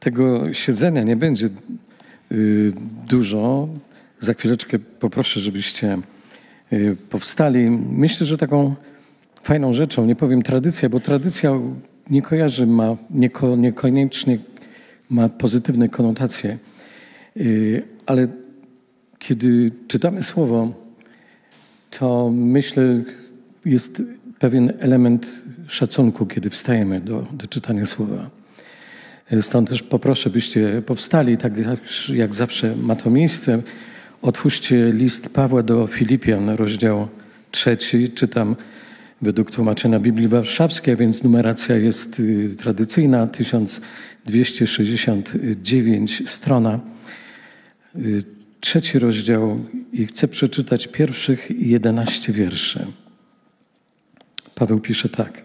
Tego siedzenia nie będzie y, dużo. Za chwileczkę poproszę, żebyście y, powstali. Myślę, że taką fajną rzeczą, nie powiem tradycja, bo tradycja nie kojarzy, ma nieko, niekoniecznie ma pozytywne konotacje, y, ale kiedy czytamy słowo, to myślę, jest pewien element szacunku, kiedy wstajemy do, do czytania słowa. Stąd też poproszę, byście powstali, tak jak, zawsze ma to miejsce. Otwórzcie list Pawła do Filipian, rozdział trzeci. Czytam według tłumaczenia Biblii Warszawskiej, a więc numeracja jest y, tradycyjna, 1269 strona. Y, trzeci rozdział i chcę przeczytać pierwszych 11 wierszy. Paweł pisze tak.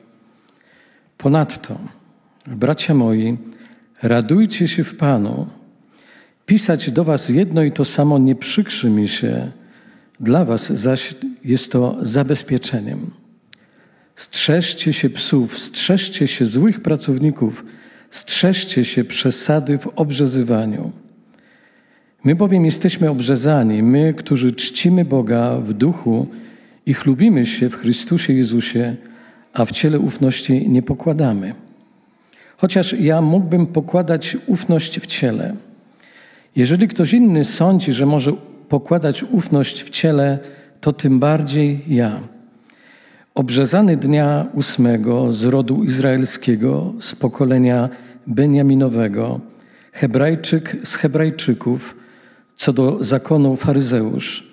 Ponadto, bracia moi, radujcie się w Panu. Pisać do Was jedno i to samo nie przykrzy mi się, dla Was zaś jest to zabezpieczeniem. Strzeżcie się psów, strzeżcie się złych pracowników, strzeżcie się przesady w obrzezywaniu. My bowiem jesteśmy obrzezani, my, którzy czcimy Boga w duchu i chlubimy się w Chrystusie Jezusie, a w ciele ufności nie pokładamy. Chociaż ja mógłbym pokładać ufność w ciele. Jeżeli ktoś inny sądzi, że może pokładać ufność w ciele, to tym bardziej ja. Obrzezany dnia ósmego z rodu izraelskiego, z pokolenia Beniaminowego, Hebrajczyk z Hebrajczyków, co do zakonu faryzeusz,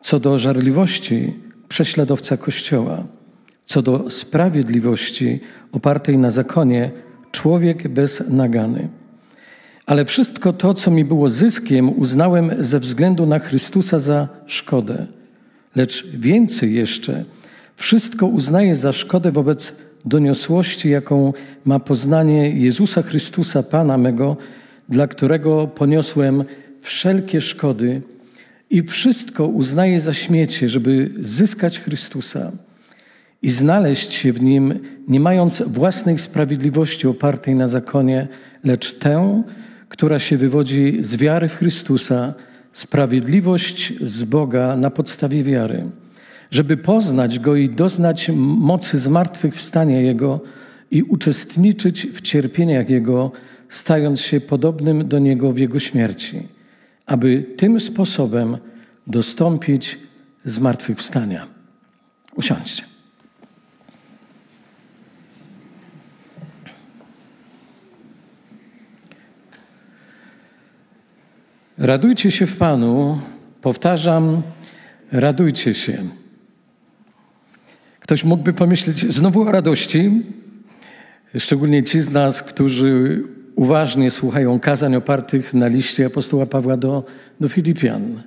co do żarliwości prześladowca Kościoła, co do sprawiedliwości opartej na zakonie człowiek bez nagany. Ale wszystko to, co mi było zyskiem, uznałem ze względu na Chrystusa za szkodę. Lecz więcej jeszcze, wszystko uznaję za szkodę wobec doniosłości, jaką ma poznanie Jezusa Chrystusa, Pana mego, dla którego poniosłem wszelkie szkody i wszystko uznaję za śmiecie, żeby zyskać Chrystusa i znaleźć się w nim, nie mając własnej sprawiedliwości opartej na zakonie, lecz tę, która się wywodzi z wiary w Chrystusa, sprawiedliwość z Boga na podstawie wiary, żeby poznać Go i doznać mocy zmartwychwstania Jego i uczestniczyć w cierpieniach Jego, stając się podobnym do Niego w Jego śmierci, aby tym sposobem dostąpić zmartwychwstania. Usiądźcie. Radujcie się w Panu. Powtarzam, radujcie się. Ktoś mógłby pomyśleć znowu o radości, szczególnie ci z nas, którzy uważnie słuchają kazań opartych na liście apostoła Pawła do, do Filipian.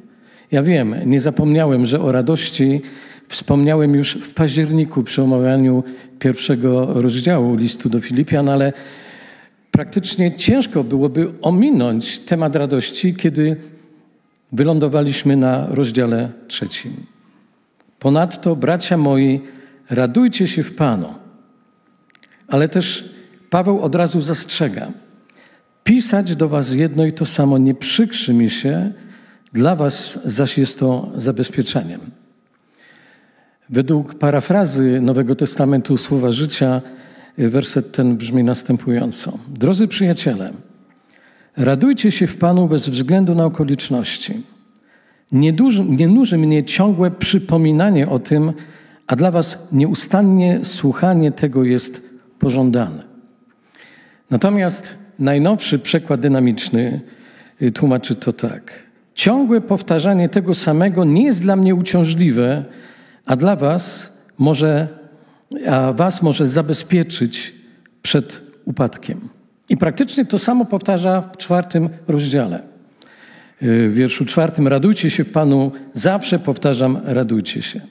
Ja wiem, nie zapomniałem, że o radości wspomniałem już w październiku przy omawianiu pierwszego rozdziału listu do Filipian, ale praktycznie ciężko byłoby ominąć temat radości, kiedy wylądowaliśmy na rozdziale trzecim. Ponadto, bracia moi, radujcie się w Panu. Ale też Paweł od razu zastrzega. Pisać do Was jedno i to samo nie przykrzy mi się, dla Was zaś jest to zabezpieczeniem. Według parafrazy Nowego Testamentu Słowa Życia werset ten brzmi następująco. Drodzy przyjaciele, radujcie się w Panu bez względu na okoliczności. Nie, duży, nie nuży mnie ciągłe przypominanie o tym, a dla Was nieustannie słuchanie tego jest pożądane. Natomiast najnowszy przekład dynamiczny y, tłumaczy to tak. Ciągłe powtarzanie tego samego nie jest dla mnie uciążliwe, a dla Was może a was może zabezpieczyć przed upadkiem. I praktycznie to samo powtarza w czwartym rozdziale. W wierszu czwartym radujcie się w Panu, zawsze powtarzam, radujcie się.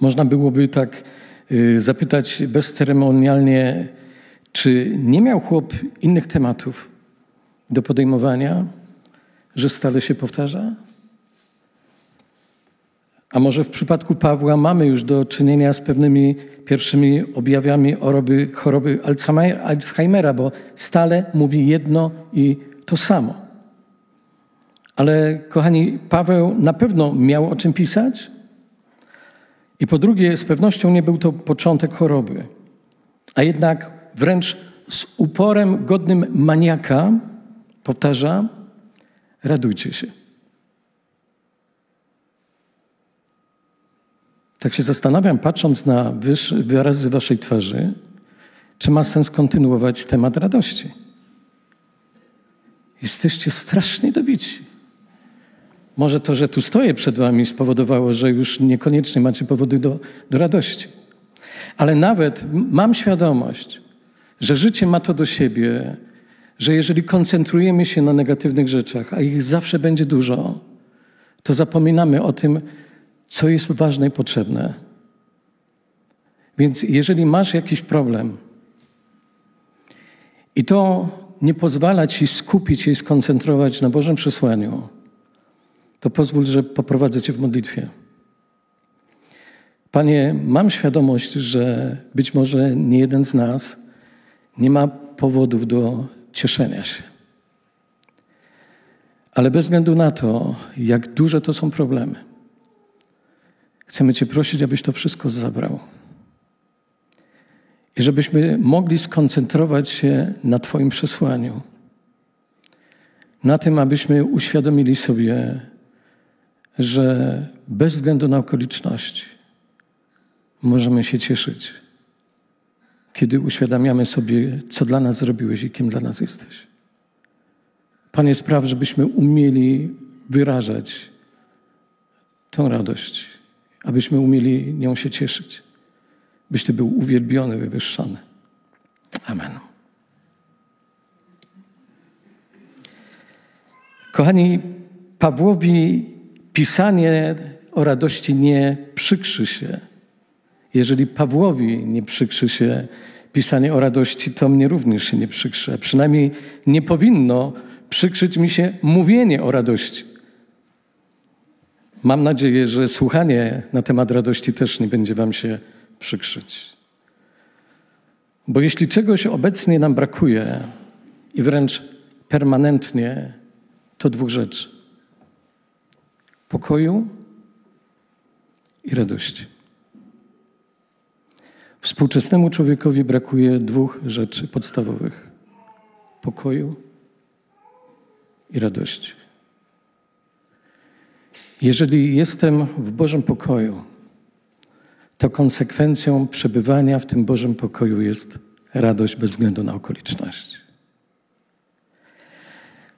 Można byłoby tak y, zapytać bezceremonialnie, czy nie miał chłop innych tematów do podejmowania, że stale się powtarza? A może w przypadku Pawła mamy już do czynienia z pewnymi pierwszymi objawami choroby, choroby Alzheimera, bo stale mówi jedno i to samo. Ale kochani, Paweł na pewno miał o czym pisać. I po drugie, z pewnością nie był to początek choroby, a jednak wręcz z uporem godnym maniaka powtarza: radujcie się. Tak się zastanawiam, patrząc na wyrazy waszej twarzy, czy ma sens kontynuować temat radości. Jesteście strasznie dobici. Może to, że tu stoję przed wami, spowodowało, że już niekoniecznie macie powody do, do radości. Ale nawet mam świadomość, że życie ma to do siebie, że jeżeli koncentrujemy się na negatywnych rzeczach, a ich zawsze będzie dużo, to zapominamy o tym, co jest ważne i potrzebne. Więc jeżeli masz jakiś problem i to nie pozwala ci skupić i skoncentrować na Bożym przesłaniu, to pozwól, że poprowadzę cię w modlitwie. Panie, mam świadomość, że być może nie jeden z nas nie ma powodów do cieszenia się. Ale bez względu na to, jak duże to są problemy, Chcemy Cię prosić, abyś to wszystko zabrał. I żebyśmy mogli skoncentrować się na Twoim przesłaniu. Na tym, abyśmy uświadomili sobie, że bez względu na okoliczności możemy się cieszyć, kiedy uświadamiamy sobie, co dla nas zrobiłeś i kim dla nas jesteś. Panie, spraw, żebyśmy umieli wyrażać tą radość abyśmy umieli nią się cieszyć, byś Ty był uwielbiony, wywyższony. Amen. Kochani, Pawłowi pisanie o radości nie przykrzy się. Jeżeli Pawłowi nie przykrzy się pisanie o radości, to mnie również się nie przykrzy. A przynajmniej nie powinno przykrzyć mi się mówienie o radości. Mam nadzieję, że słuchanie na temat radości też nie będzie Wam się przykrzyć. Bo jeśli czegoś obecnie nam brakuje i wręcz permanentnie, to dwóch rzeczy: pokoju i radości. Współczesnemu człowiekowi brakuje dwóch rzeczy podstawowych: pokoju i radości. Jeżeli jestem w Bożym pokoju, to konsekwencją przebywania w tym Bożym pokoju jest radość bez względu na okoliczności.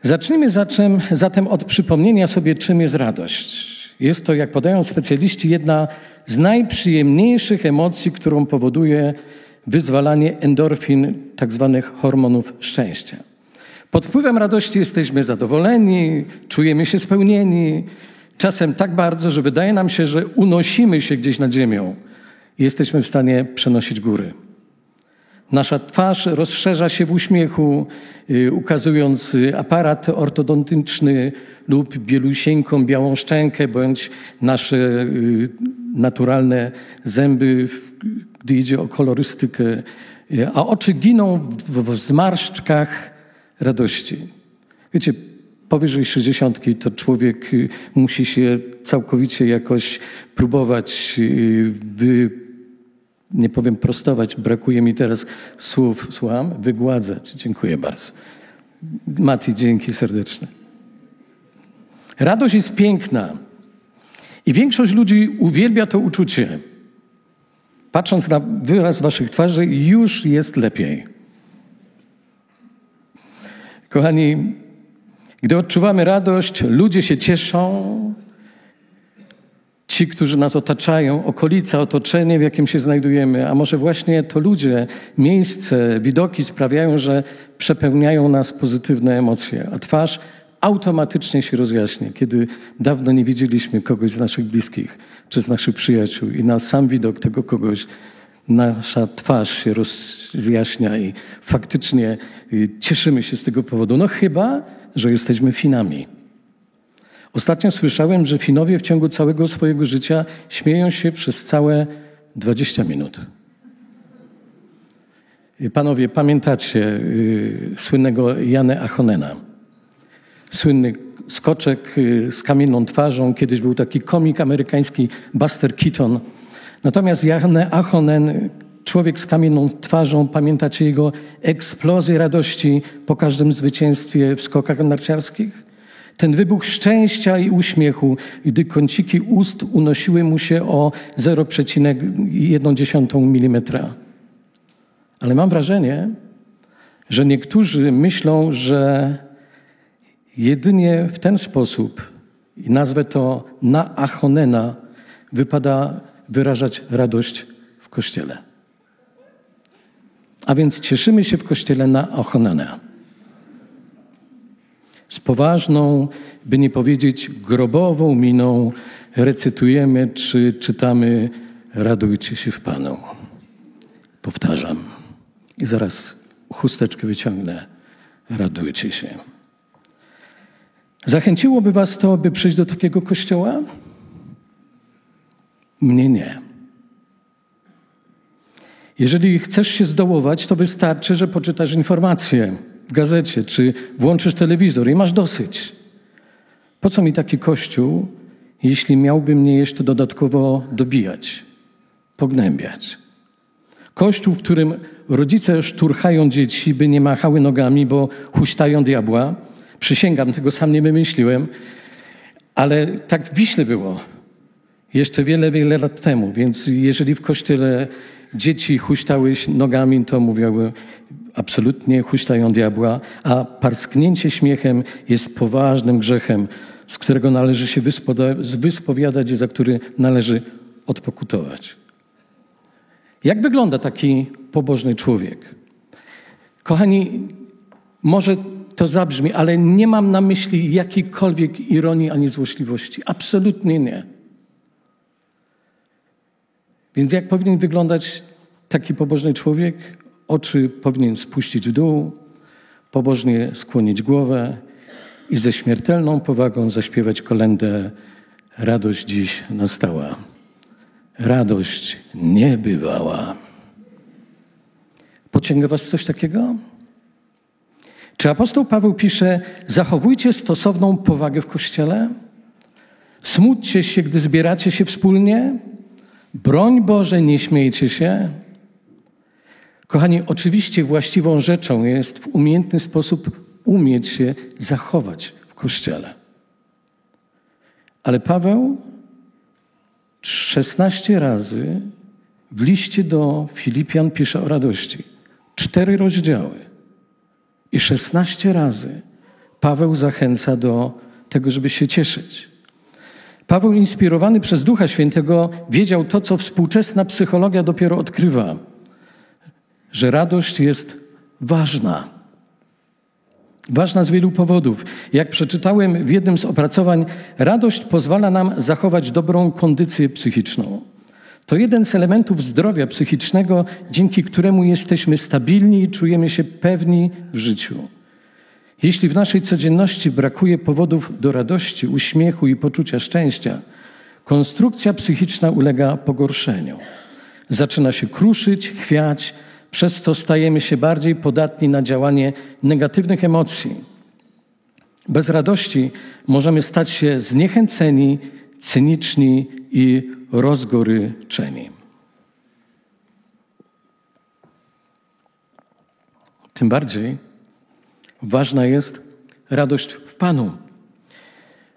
Zacznijmy zatem, zatem od przypomnienia sobie, czym jest radość. Jest to, jak podają specjaliści, jedna z najprzyjemniejszych emocji, którą powoduje wyzwalanie endorfin, tak zwanych hormonów szczęścia. Pod wpływem radości jesteśmy zadowoleni, czujemy się spełnieni, Czasem tak bardzo, że wydaje nam się, że unosimy się gdzieś nad ziemią i jesteśmy w stanie przenosić góry. Nasza twarz rozszerza się w uśmiechu, y, ukazując y, aparat ortodontyczny lub bielusieńką białą szczękę, bądź nasze y, naturalne zęby, gdy idzie o kolorystykę, a oczy giną w zmarszczkach radości. Wiecie, powyżej 60 to człowiek y, musi się całkowicie jakoś próbować y, wy, nie powiem prostować, brakuje mi teraz słów, słucham, wygładzać. Dziękuję bardzo. Mati, dzięki serdeczne. Radość jest piękna i większość ludzi uwielbia to uczucie. Patrząc na wyraz waszych twarzy, już jest lepiej. Kochani, gdy odczuwamy radość, ludzie się cieszą. Ci, którzy nas otaczają, okolica, otoczenie, w jakim się znajdujemy, a może właśnie to ludzie, miejsce, widoki sprawiają, że przepełniają nas pozytywne emocje, a twarz automatycznie się rozjaśnia, kiedy dawno nie widzieliśmy kogoś z naszych bliskich czy z naszych przyjaciół i na sam widok tego kogoś nasza twarz się rozjaśnia i faktycznie y, cieszymy się z tego powodu. No chyba, że jesteśmy Finami. Ostatnio słyszałem, że Finowie w ciągu całego swojego życia śmieją się przez całe 20 minut. Panowie, pamiętacie y, słynnego Janę Achonena? Słynny skoczek y, z kamienną twarzą. Kiedyś był taki komik amerykański Buster Keaton. Natomiast Janę Achonen, człowiek z kamienną twarzą, pamiętacie jego eksplozję radości po każdym zwycięstwie w skokach narciarskich? Ten wybuch szczęścia i uśmiechu, gdy kąciki ust unosiły mu się o 0,1 mm. Ale mam wrażenie, że niektórzy myślą, że jedynie w ten sposób, i nazwę to na achonena, wypada wyrażać radość w Kościele. A więc cieszymy się w Kościele na achonena. Z poważną, by nie powiedzieć grobową miną recytujemy czy czytamy Radujcie się w Panu. Powtarzam. I zaraz chusteczkę wyciągnę. Radujcie się. Zachęciłoby Was to, by przyjść do takiego kościoła? Mnie nie. Jeżeli chcesz się zdołować, to wystarczy, że poczytasz informacje w gazecie, czy włączysz telewizor i masz dosyć. Po co mi taki kościół, jeśli miałby mnie jeszcze dodatkowo dobijać, pognębiać? Kościół, w którym rodzice szturchają dzieci, by nie machały nogami, bo huśtają diabła. Przysięgam, tego sam nie wymyśliłem, ale tak w Wiśle było jeszcze wiele, wiele lat temu. Więc jeżeli w kościele dzieci huśtały nogami, to mówiły absolutnie huśtają diabła, a parsknięcie śmiechem jest poważnym grzechem, z którego należy się wyspowiadać i za który należy odpokutować. Jak wygląda taki pobożny człowiek? Kochani, może to zabrzmi, ale nie mam na myśli jakiejkolwiek ironii ani złośliwości. Absolutnie nie. Więc jak powinien wyglądać taki pobożny człowiek? Oczy powinien spuścić w dół, pobożnie skłonić głowę i ze śmiertelną powagą zaśpiewać kolendę Radość dziś nastała. Radość nie bywała. Pociąga was coś takiego? Czy apostoł Paweł pisze: Zachowujcie stosowną powagę w kościele? Smućcie się, gdy zbieracie się wspólnie? Broń Boże, nie śmiejcie się. Kochani, oczywiście właściwą rzeczą jest w umiejętny sposób umieć się zachować w kościele. Ale Paweł 16 razy w liście do Filipian pisze o radości. Cztery rozdziały. I 16 razy Paweł zachęca do tego, żeby się cieszyć. Paweł, inspirowany przez Ducha Świętego, wiedział to, co współczesna psychologia dopiero odkrywa, że radość jest ważna. Ważna z wielu powodów. Jak przeczytałem w jednym z opracowań, radość pozwala nam zachować dobrą kondycję psychiczną. To jeden z elementów zdrowia psychicznego, dzięki któremu jesteśmy stabilni i czujemy się pewni w życiu. Jeśli w naszej codzienności brakuje powodów do radości, uśmiechu i poczucia szczęścia, konstrukcja psychiczna ulega pogorszeniu. Zaczyna się kruszyć, chwiać, przez co stajemy się bardziej podatni na działanie negatywnych emocji. Bez radości możemy stać się zniechęceni, cyniczni i rozgoryczeni. Tym bardziej ważna jest radość w Panu.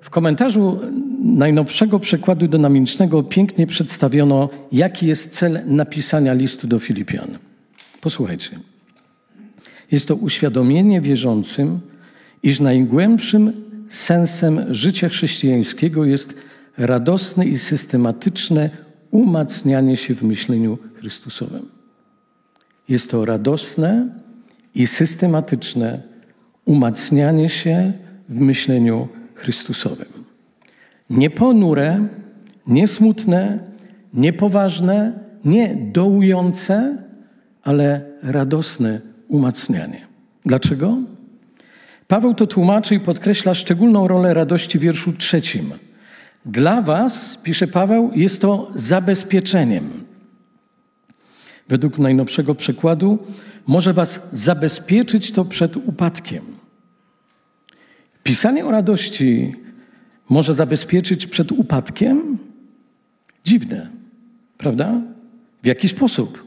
W komentarzu najnowszego przekładu dynamicznego pięknie przedstawiono, jaki jest cel napisania listu do Filipian. Posłuchajcie. Jest to uświadomienie wierzącym, iż najgłębszym sensem życia chrześcijańskiego jest radosne i systematyczne umacnianie się w myśleniu Chrystusowym. Jest to radosne i systematyczne umacnianie się w myśleniu Chrystusowym. Nie ponure, nie smutne, niepoważne, nie dołujące, ale radosne umacnianie. Dlaczego? Paweł to tłumaczy i podkreśla szczególną rolę radości w wierszu trzecim. Dla Was, pisze Paweł, jest to zabezpieczeniem. Według najnowszego przekładu może Was zabezpieczyć to przed upadkiem. Pisanie o radości może zabezpieczyć przed upadkiem? Dziwne, prawda? W jaki sposób?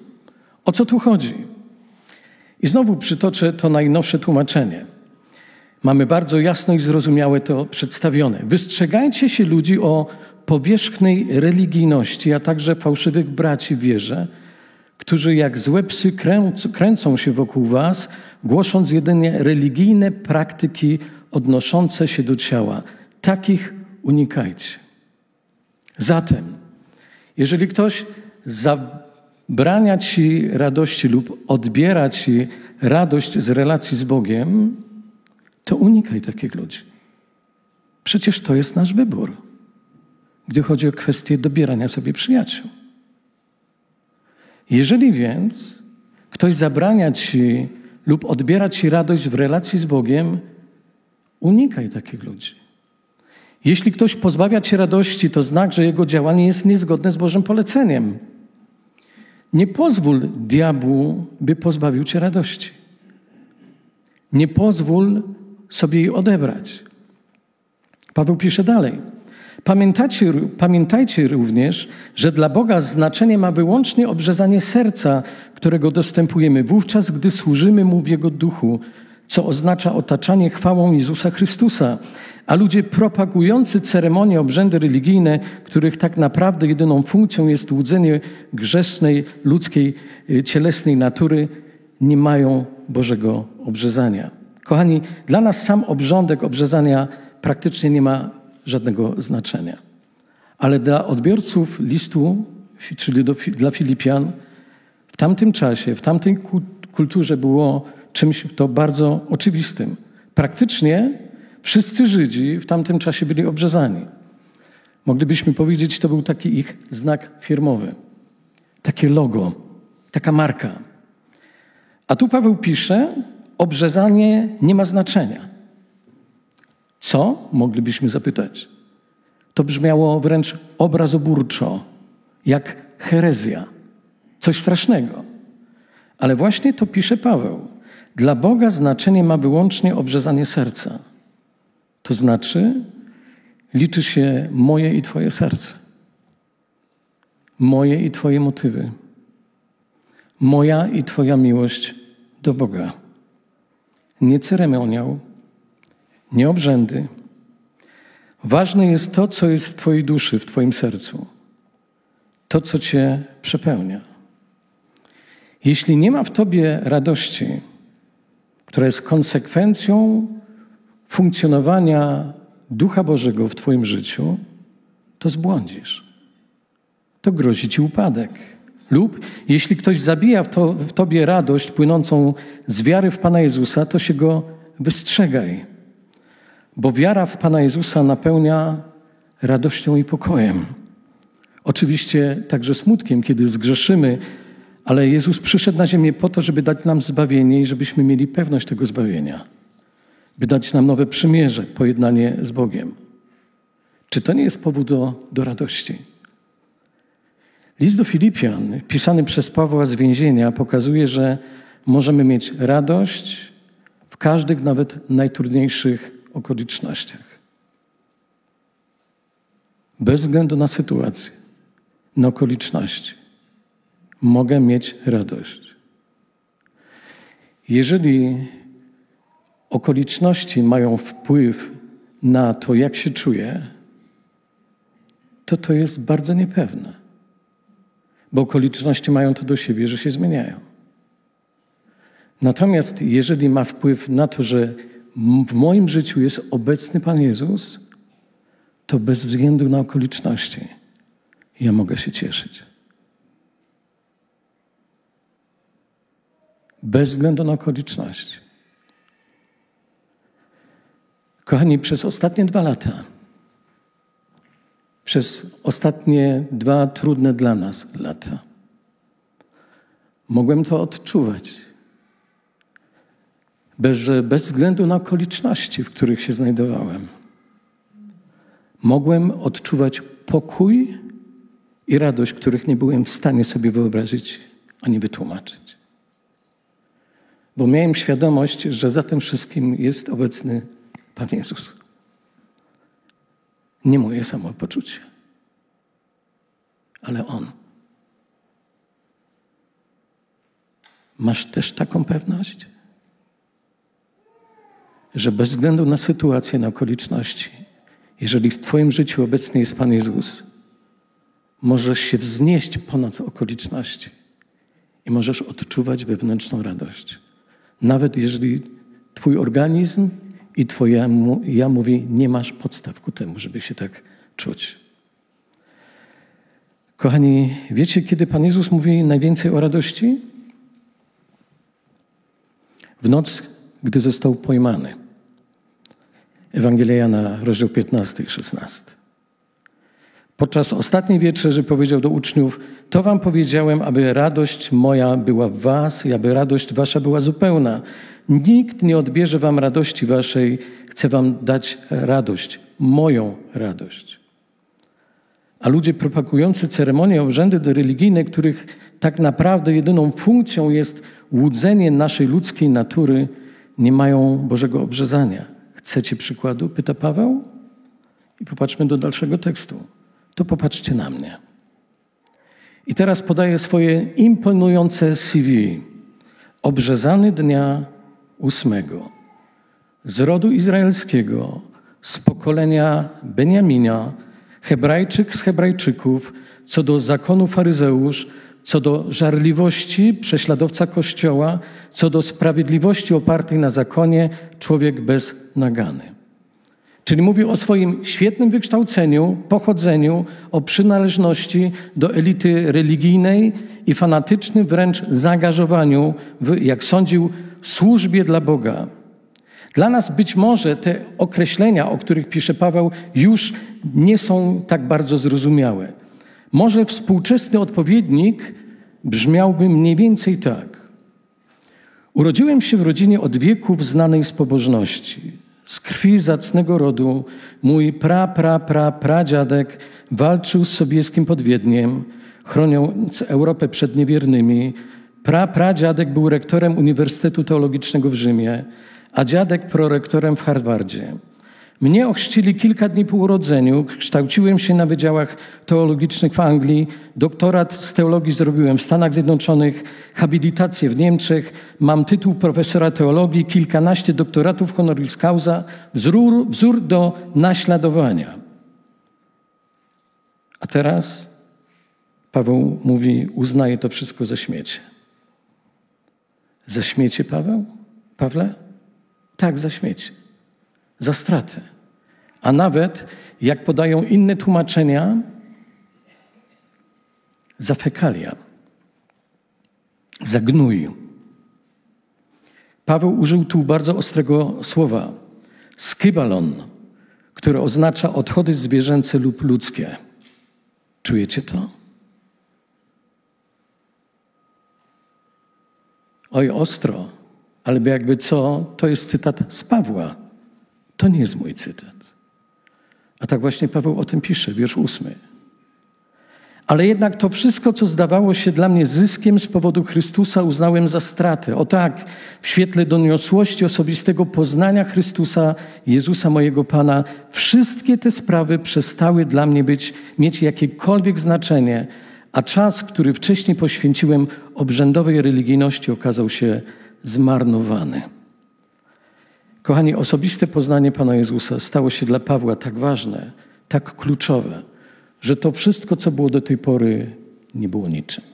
O co tu chodzi? I znowu przytoczę to najnowsze tłumaczenie. Mamy bardzo jasno i zrozumiałe to przedstawione. Wystrzegajcie się ludzi o powierzchnej religijności, a także fałszywych braci w wierze, którzy jak złe psy kręcą się wokół was, głosząc jedynie religijne praktyki odnoszące się do ciała. Takich unikajcie. Zatem, jeżeli ktoś zabrania ci radości lub odbiera ci radość z relacji z Bogiem, to unikaj takich ludzi. Przecież to jest nasz wybór, gdy chodzi o kwestię dobierania sobie przyjaciół. Jeżeli więc ktoś zabrania ci lub odbiera ci radość w relacji z Bogiem, unikaj takich ludzi. Jeśli ktoś pozbawia cię radości, to znak, że jego działanie jest niezgodne z Bożym poleceniem. Nie pozwól diabłu, by pozbawił cię radości. Nie pozwól sobie jej odebrać. Paweł pisze dalej. Pamiętajcie, pamiętajcie również, że dla Boga znaczenie ma wyłącznie obrzezanie serca, którego dostępujemy wówczas, gdy służymy Mu w Jego duchu, co oznacza otaczanie chwałą Jezusa Chrystusa. A ludzie propagujący ceremonie, obrzędy religijne, których tak naprawdę jedyną funkcją jest łudzenie grzesznej, ludzkiej, y, cielesnej natury, nie mają Bożego obrzezania. Kochani, dla nas sam obrządek obrzezania praktycznie nie ma żadnego znaczenia. Ale dla odbiorców listu, czyli do, dla Filipian, w tamtym czasie, w tamtej kulturze było czymś to bardzo oczywistym. Praktycznie wszyscy Żydzi w tamtym czasie byli obrzezani. Moglibyśmy powiedzieć, to był taki ich znak firmowy, takie logo, taka marka. A tu Paweł pisze, obrzezanie nie ma znaczenia. Co? Moglibyśmy zapytać. To brzmiało wręcz obrazoburczo, jak herezja, coś strasznego. Ale właśnie to pisze Paweł. Dla Boga znaczenie ma wyłącznie obrzezanie serca. To znaczy, liczy się moje i Twoje serce, moje i Twoje motywy, moja i Twoja miłość do Boga. Nie ceremoniał, nie obrzędy. Ważne jest to, co jest w Twojej duszy, w Twoim sercu, to, co Cię przepełnia. Jeśli nie ma w Tobie radości, która jest konsekwencją funkcjonowania Ducha Bożego w Twoim życiu, to zbłądzisz. To grozi Ci upadek. Lub jeśli ktoś zabija w, to, w Tobie radość płynącą z wiary w Pana Jezusa, to się go wystrzegaj. Bo wiara w Pana Jezusa napełnia radością i pokojem. Oczywiście także smutkiem, kiedy zgrzeszymy, ale Jezus przyszedł na ziemię po to, żeby dać nam zbawienie i żebyśmy mieli pewność tego zbawienia, by dać nam nowe przymierze, pojednanie z Bogiem. Czy to nie jest powód do, do radości? List do Filipian, pisany przez Pawła z więzienia, pokazuje, że możemy mieć radość w każdych, nawet najtrudniejszych okolicznościach. Bez względu na sytuację, na okoliczności mogę mieć radość. Jeżeli okoliczności mają wpływ na to, jak się czuję, to to jest bardzo niepewne. Bo okoliczności mają to do siebie, że się zmieniają. Natomiast jeżeli ma wpływ na to, że w moim życiu jest obecny Pan Jezus, to bez względu na okoliczności ja mogę się cieszyć. Bez względu na okoliczności. Kochani, przez ostatnie dwa lata, przez ostatnie dwa trudne dla nas lata, mogłem to odczuwać. bez, bez względu na okoliczności, w których się znajdowałem, mogłem odczuwać pokój i radość, których nie byłem w stanie sobie wyobrazić ani wytłumaczyć. Bo miałem świadomość, że za tym wszystkim jest obecny Pan Jezus. Nie moje samopoczucie, ale On. Masz też taką pewność, że bez względu na sytuację, na okoliczności, jeżeli w Twoim życiu obecny jest Pan Jezus, możesz się wznieść ponad okoliczności i możesz odczuwać wewnętrzną radość. Nawet jeżeli Twój organizm i Twoje ja mówi, nie masz podstaw ku temu, żeby się tak czuć. Kochani, wiecie, kiedy Pan Jezus mówi najwięcej o radości? W noc, gdy został pojmany. Ewangelia Jana, rozdział 15 i 16. Podczas ostatniej wieczerzy powiedział do uczniów: To wam powiedziałem, aby radość moja była w was i aby radość wasza była zupełna. Nikt nie odbierze wam radości waszej, chcę wam dać radość, moją radość. A ludzie propagujący ceremonie, obrzędy religijne, których tak naprawdę jedyną funkcją jest łudzenie naszej ludzkiej natury, nie mają Bożego obrzezania. Chcecie przykładu? Pyta Paweł. I popatrzmy do dalszego tekstu. To popatrzcie na mnie. I teraz podaję swoje imponujące CV. Obrzezany dnia ósmego z rodu izraelskiego, z pokolenia Beniamina, Hebrajczyk z Hebrajczyków, co do zakonu faryzeusz, co do żarliwości prześladowca Kościoła, co do sprawiedliwości opartej na zakonie, człowiek bez nagany. Czyli mówi o swoim świetnym wykształceniu, pochodzeniu, o przynależności do elity religijnej i fanatycznym wręcz zaangażowaniu w, jak sądził, służbie dla Boga. Dla nas być może te określenia, o których pisze Paweł, już nie są tak bardzo zrozumiałe. Może współczesny odpowiednik brzmiałby mniej więcej tak. Urodziłem się w rodzinie od wieków znanej z pobożności. Z krwi zacnego rodu mój pra, pra, pra, pradziadek walczył z sobieskim podwiedniem, chroniąc Europę przed niewiernymi. Pra, pradziadek był rektorem Uniwersytetu Teologicznego w Rzymie, a dziadek prorektorem w Harvardzie. Mnie ochrzcili kilka dni po urodzeniu, kształciłem się na wydziałach teologicznych w Anglii, doktorat z teologii zrobiłem w Stanach Zjednoczonych, habilitację w Niemczech, mam tytuł profesora teologii, kilkanaście doktoratów honoris causa, wzór, wzór do naśladowania. A teraz Paweł mówi, uznaje to wszystko za śmiecie. Za śmiecie, Paweł? Pawle? Tak, za śmiecie. Za stratę. A nawet, jak podają inne tłumaczenia, za fekalia, za gnój. Paweł użył tu bardzo ostrego słowa skybalon, które oznacza odchody zwierzęce lub ludzkie. Czujecie to? Oj, ostro, ale jakby co, to jest cytat z Pawła. To nie jest mój cytat. A tak właśnie Paweł o tym pisze, wiersz ósmy. Ale jednak to wszystko, co zdawało się dla mnie zyskiem z powodu Chrystusa, uznałem za stratę. O tak, w świetle doniosłości osobistego poznania Chrystusa, Jezusa mojego Pana, wszystkie te sprawy przestały dla mnie być, mieć jakiekolwiek znaczenie, a czas, który wcześniej poświęciłem obrzędowej religijności, okazał się zmarnowany. Kochani, osobiste poznanie Pana Jezusa stało się dla Pawła tak ważne, tak kluczowe, że to wszystko, co było do tej pory, nie było niczym.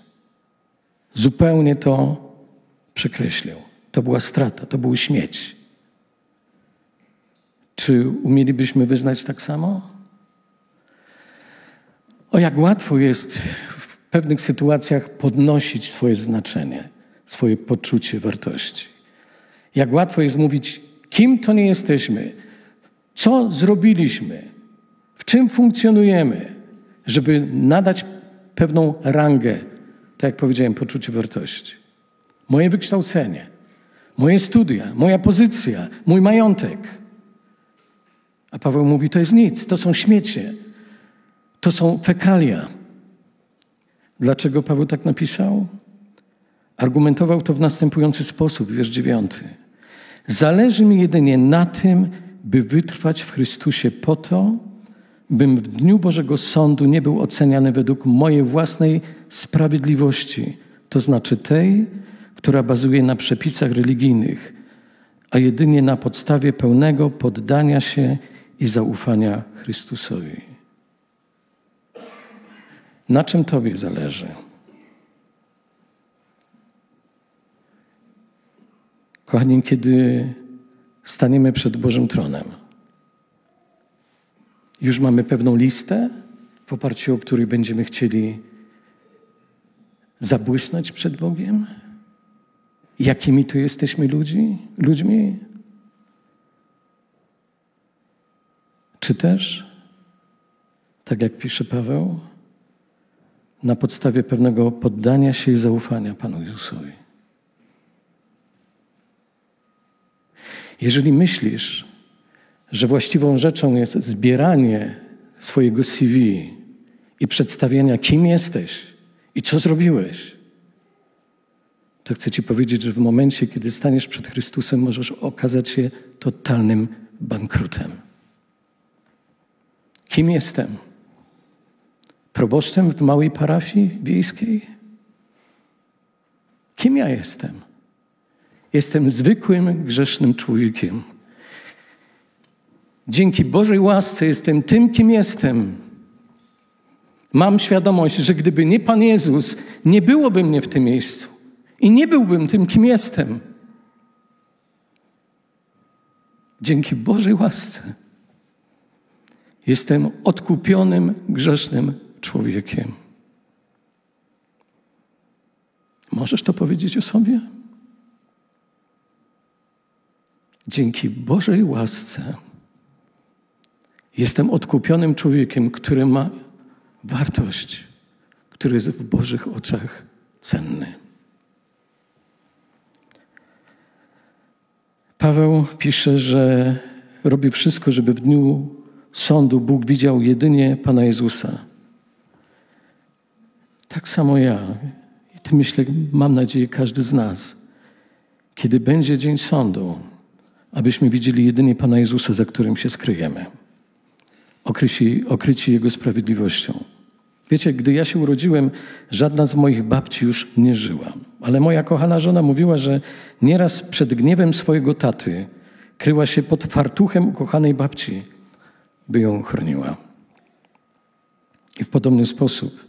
Zupełnie to przekreślił. To była strata, to był śmieć. Czy umielibyśmy wyznać tak samo? O jak łatwo jest w pewnych sytuacjach podnosić swoje znaczenie, swoje poczucie wartości. Jak łatwo jest mówić, kim to nie jesteśmy, co zrobiliśmy, w czym funkcjonujemy, żeby nadać pewną rangę, tak jak powiedziałem, poczucie wartości. Moje wykształcenie, moje studia, moja pozycja, mój majątek. A Paweł mówi: To jest nic, to są śmiecie, to są fekalia. Dlaczego Paweł tak napisał? Argumentował to w następujący sposób, wiersz dziewiąty. Zależy mi jedynie na tym, by wytrwać w Chrystusie po to, bym w dniu Bożego Sądu nie był oceniany według mojej własnej sprawiedliwości, to znaczy tej, która bazuje na przepisach religijnych, a jedynie na podstawie pełnego poddania się i zaufania Chrystusowi. Na czym Tobie zależy? Kochani, kiedy staniemy przed Bożym Tronem, już mamy pewną listę, w oparciu o której będziemy chcieli zabłysnąć przed Bogiem? Jakimi to jesteśmy ludzi, ludźmi? Czy też, tak jak pisze Paweł, na podstawie pewnego poddania się i zaufania Panu Jezusowi? Jeżeli myślisz, że właściwą rzeczą jest zbieranie swojego CV i przedstawiania, kim jesteś i co zrobiłeś, to chcę Ci powiedzieć, że w momencie, kiedy staniesz przed Chrystusem, możesz okazać się totalnym bankrutem. Kim jestem? Proboszczem w małej parafii wiejskiej? Kim ja jestem? Jestem zwykłym, grzesznym człowiekiem. Dzięki Bożej łasce jestem tym, kim jestem. Mam świadomość, że gdyby nie Pan Jezus, nie byłoby mnie w tym miejscu i nie byłbym tym, kim jestem. Dzięki Bożej łasce jestem odkupionym, grzesznym człowiekiem. Możesz to powiedzieć o sobie? Dzięki Bożej łasce jestem odkupionym człowiekiem, który ma wartość, który jest w Bożych oczach cenny. Paweł pisze, że robi wszystko, żeby w dniu sądu Bóg widział jedynie Pana Jezusa. Tak samo ja. I ty myślę, mam nadzieję, każdy z nas. Kiedy będzie dzień sądu, abyśmy widzieli jedynie Pana Jezusa, za którym się skryjemy, okryci, okryci Jego sprawiedliwością. Wiecie, gdy ja się urodziłem, żadna z moich babci już nie żyła. Ale moja kochana żona mówiła, że nieraz przed gniewem swojego taty kryła się pod fartuchem ukochanej babci, by ją chroniła. I w podobny sposób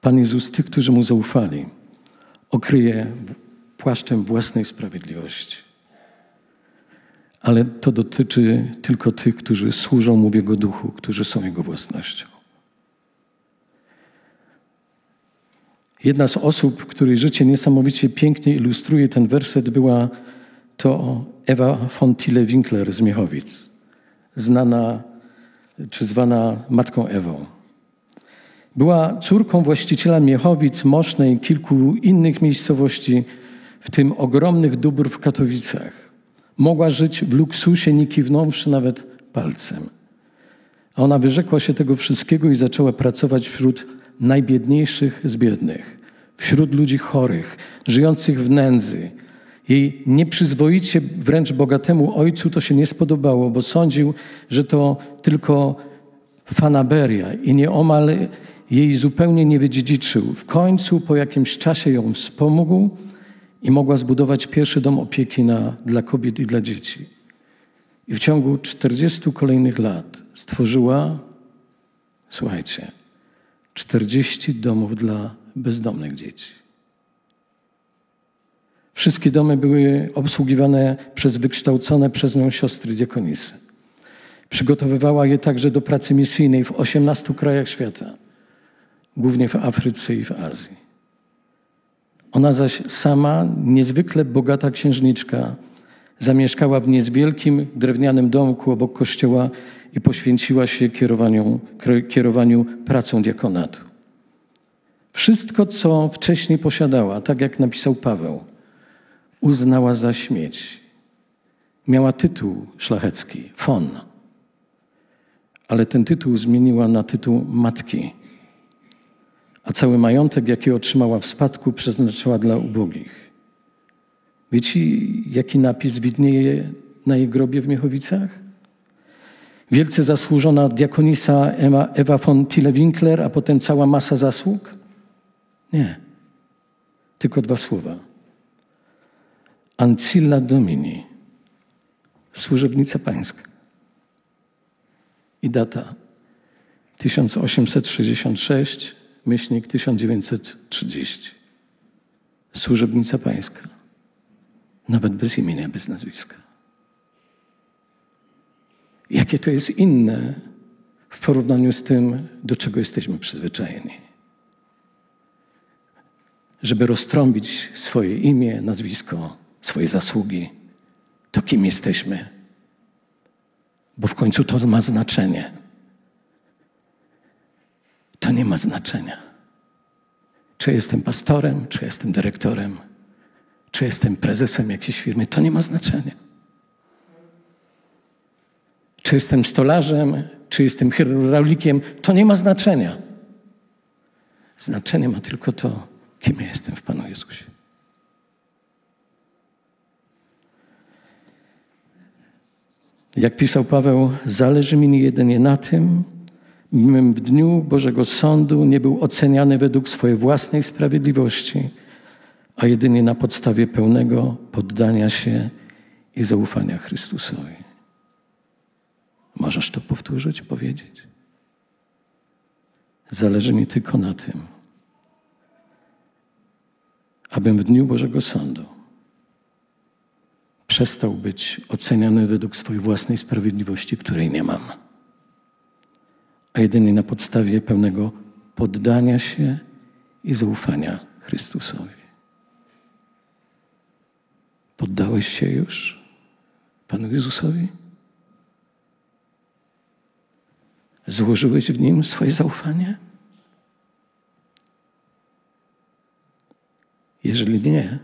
Pan Jezus tych, którzy Mu zaufali, okryje płaszczem własnej sprawiedliwości ale to dotyczy tylko tych, którzy służą mu w Jego duchu, którzy są Jego własnością. Jedna z osób, której życie niesamowicie pięknie ilustruje ten werset, była to Ewa Fontile Winkler z Miechowic, znana czy zwana Matką Ewą. Była córką właściciela Miechowic, Mosznej kilku innych miejscowości, w tym ogromnych dóbr w Katowicach. Mogła żyć w luksusie, nie kiwnąwszy nawet palcem. A ona wyrzekła się tego wszystkiego i zaczęła pracować wśród najbiedniejszych z biednych, wśród ludzi chorych, żyjących w nędzy. Jej nieprzyzwoicie wręcz bogatemu ojcu to się nie spodobało, bo sądził, że to tylko fanaberia i nieomal jej zupełnie nie wydziedziczył. W końcu po jakimś czasie ją wspomógł i mogła zbudować pierwszy dom opieki na, dla kobiet i dla dzieci. I w ciągu 40 kolejnych lat stworzyła, słuchajcie, 40 domów dla bezdomnych dzieci. Wszystkie domy były obsługiwane przez wykształcone przez nią siostry diakonisy. Przygotowywała je także do pracy misyjnej w 18 krajach świata, głównie w Afryce i w Azji. Ona zaś sama, niezwykle bogata księżniczka, zamieszkała w niewielkim drewnianym domku obok kościoła i poświęciła się kierowaniu, kierowaniu pracą diakonatu. Wszystko, co wcześniej posiadała, tak jak napisał Paweł, uznała za śmieć. Miała tytuł szlachecki, von, ale ten tytuł zmieniła na tytuł matki, a cały majątek, jaki otrzymała w spadku, przeznaczyła dla ubogich. Wiecie, jaki napis widnieje na jej grobie w Miechowicach? Wielce zasłużona diakonisa Ewa von Tille-Winkler, a potem cała masa zasług? Nie. Tylko dwa słowa. Ancilla Domini, służebnica pańska. I data 1866, myślnik 1930. Służebnica pańska. Nawet bez imienia, bez nazwiska. Jakie to jest inne w porównaniu z tym, do czego jesteśmy przyzwyczajeni. Żeby roztrąbić swoje imię, nazwisko, swoje zasługi, to kim jesteśmy. Bo w końcu to ma znaczenie. To nie ma znaczenia. Czy jestem pastorem, czy jestem dyrektorem, czy jestem prezesem jakiejś firmy, to nie ma znaczenia. Czy jestem stolarzem, czy jestem hydraulikiem, to nie ma znaczenia. Znaczenie ma tylko to, kim ja jestem w Panu Jezusie. Jak pisał Paweł, zależy mi jedynie na tym, w dniu Bożego Sądu nie był oceniany według swojej własnej sprawiedliwości, a jedynie na podstawie pełnego poddania się i zaufania Chrystusowi. Możesz to powtórzyć, powiedzieć? Zależy mi tylko na tym, abym w dniu Bożego Sądu przestał być oceniany według swojej własnej sprawiedliwości, której nie mam, a jedynie na podstawie pełnego poddania się i zaufania Chrystusowi. Poddałeś się już Panu Jezusowi? Złożyłeś w nim swoje zaufanie? Jeżeli nie,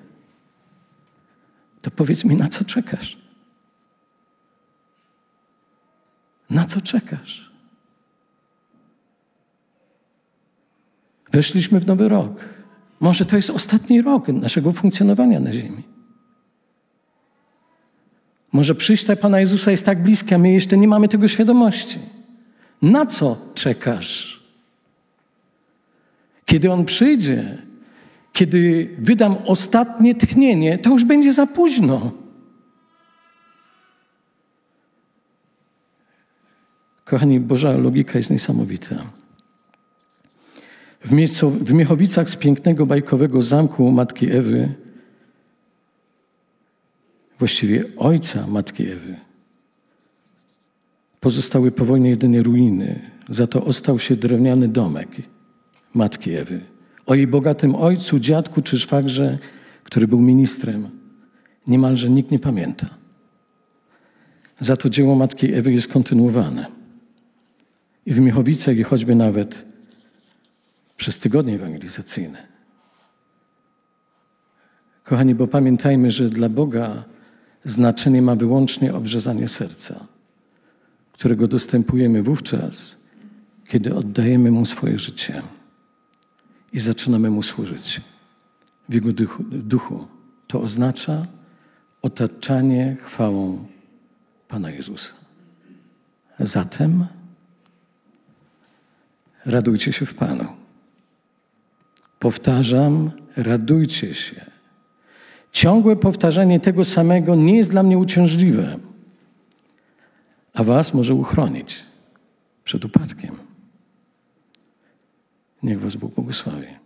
to powiedz mi, na co czekasz? Na co czekasz? Weszliśmy w nowy rok. Może to jest ostatni rok naszego funkcjonowania na Ziemi. Może przyjście Pana Jezusa jest tak bliskie, a my jeszcze nie mamy tego świadomości. Na co czekasz? Kiedy On przyjdzie, kiedy wydam ostatnie tchnienie, to już będzie za późno. Kochani, Boża logika jest niesamowita. W, Miechowicach z pięknego bajkowego zamku Matki Ewy, właściwie ojca Matki Ewy, pozostały po wojnie jedynie ruiny. Za to ostał się drewniany domek Matki Ewy. O jej bogatym ojcu, dziadku czy szwagrze, który był ministrem, niemalże nikt nie pamięta. Za to dzieło Matki Ewy jest kontynuowane. I w Miechowicach, i choćby nawet przez tygodnie ewangelizacyjne. Kochani, bo pamiętajmy, że dla Boga znaczenie ma wyłącznie obrzezanie serca, którego dostępujemy wówczas, kiedy oddajemy Mu swoje życie i zaczynamy Mu służyć w Jego duchu. duchu. To oznacza otaczanie chwałą Pana Jezusa. Zatem radujcie się w Panu. Powtarzam, radujcie się. Ciągłe powtarzanie tego samego nie jest dla mnie uciążliwe, a Was może uchronić przed upadkiem. Niech Was Bóg błogosławi.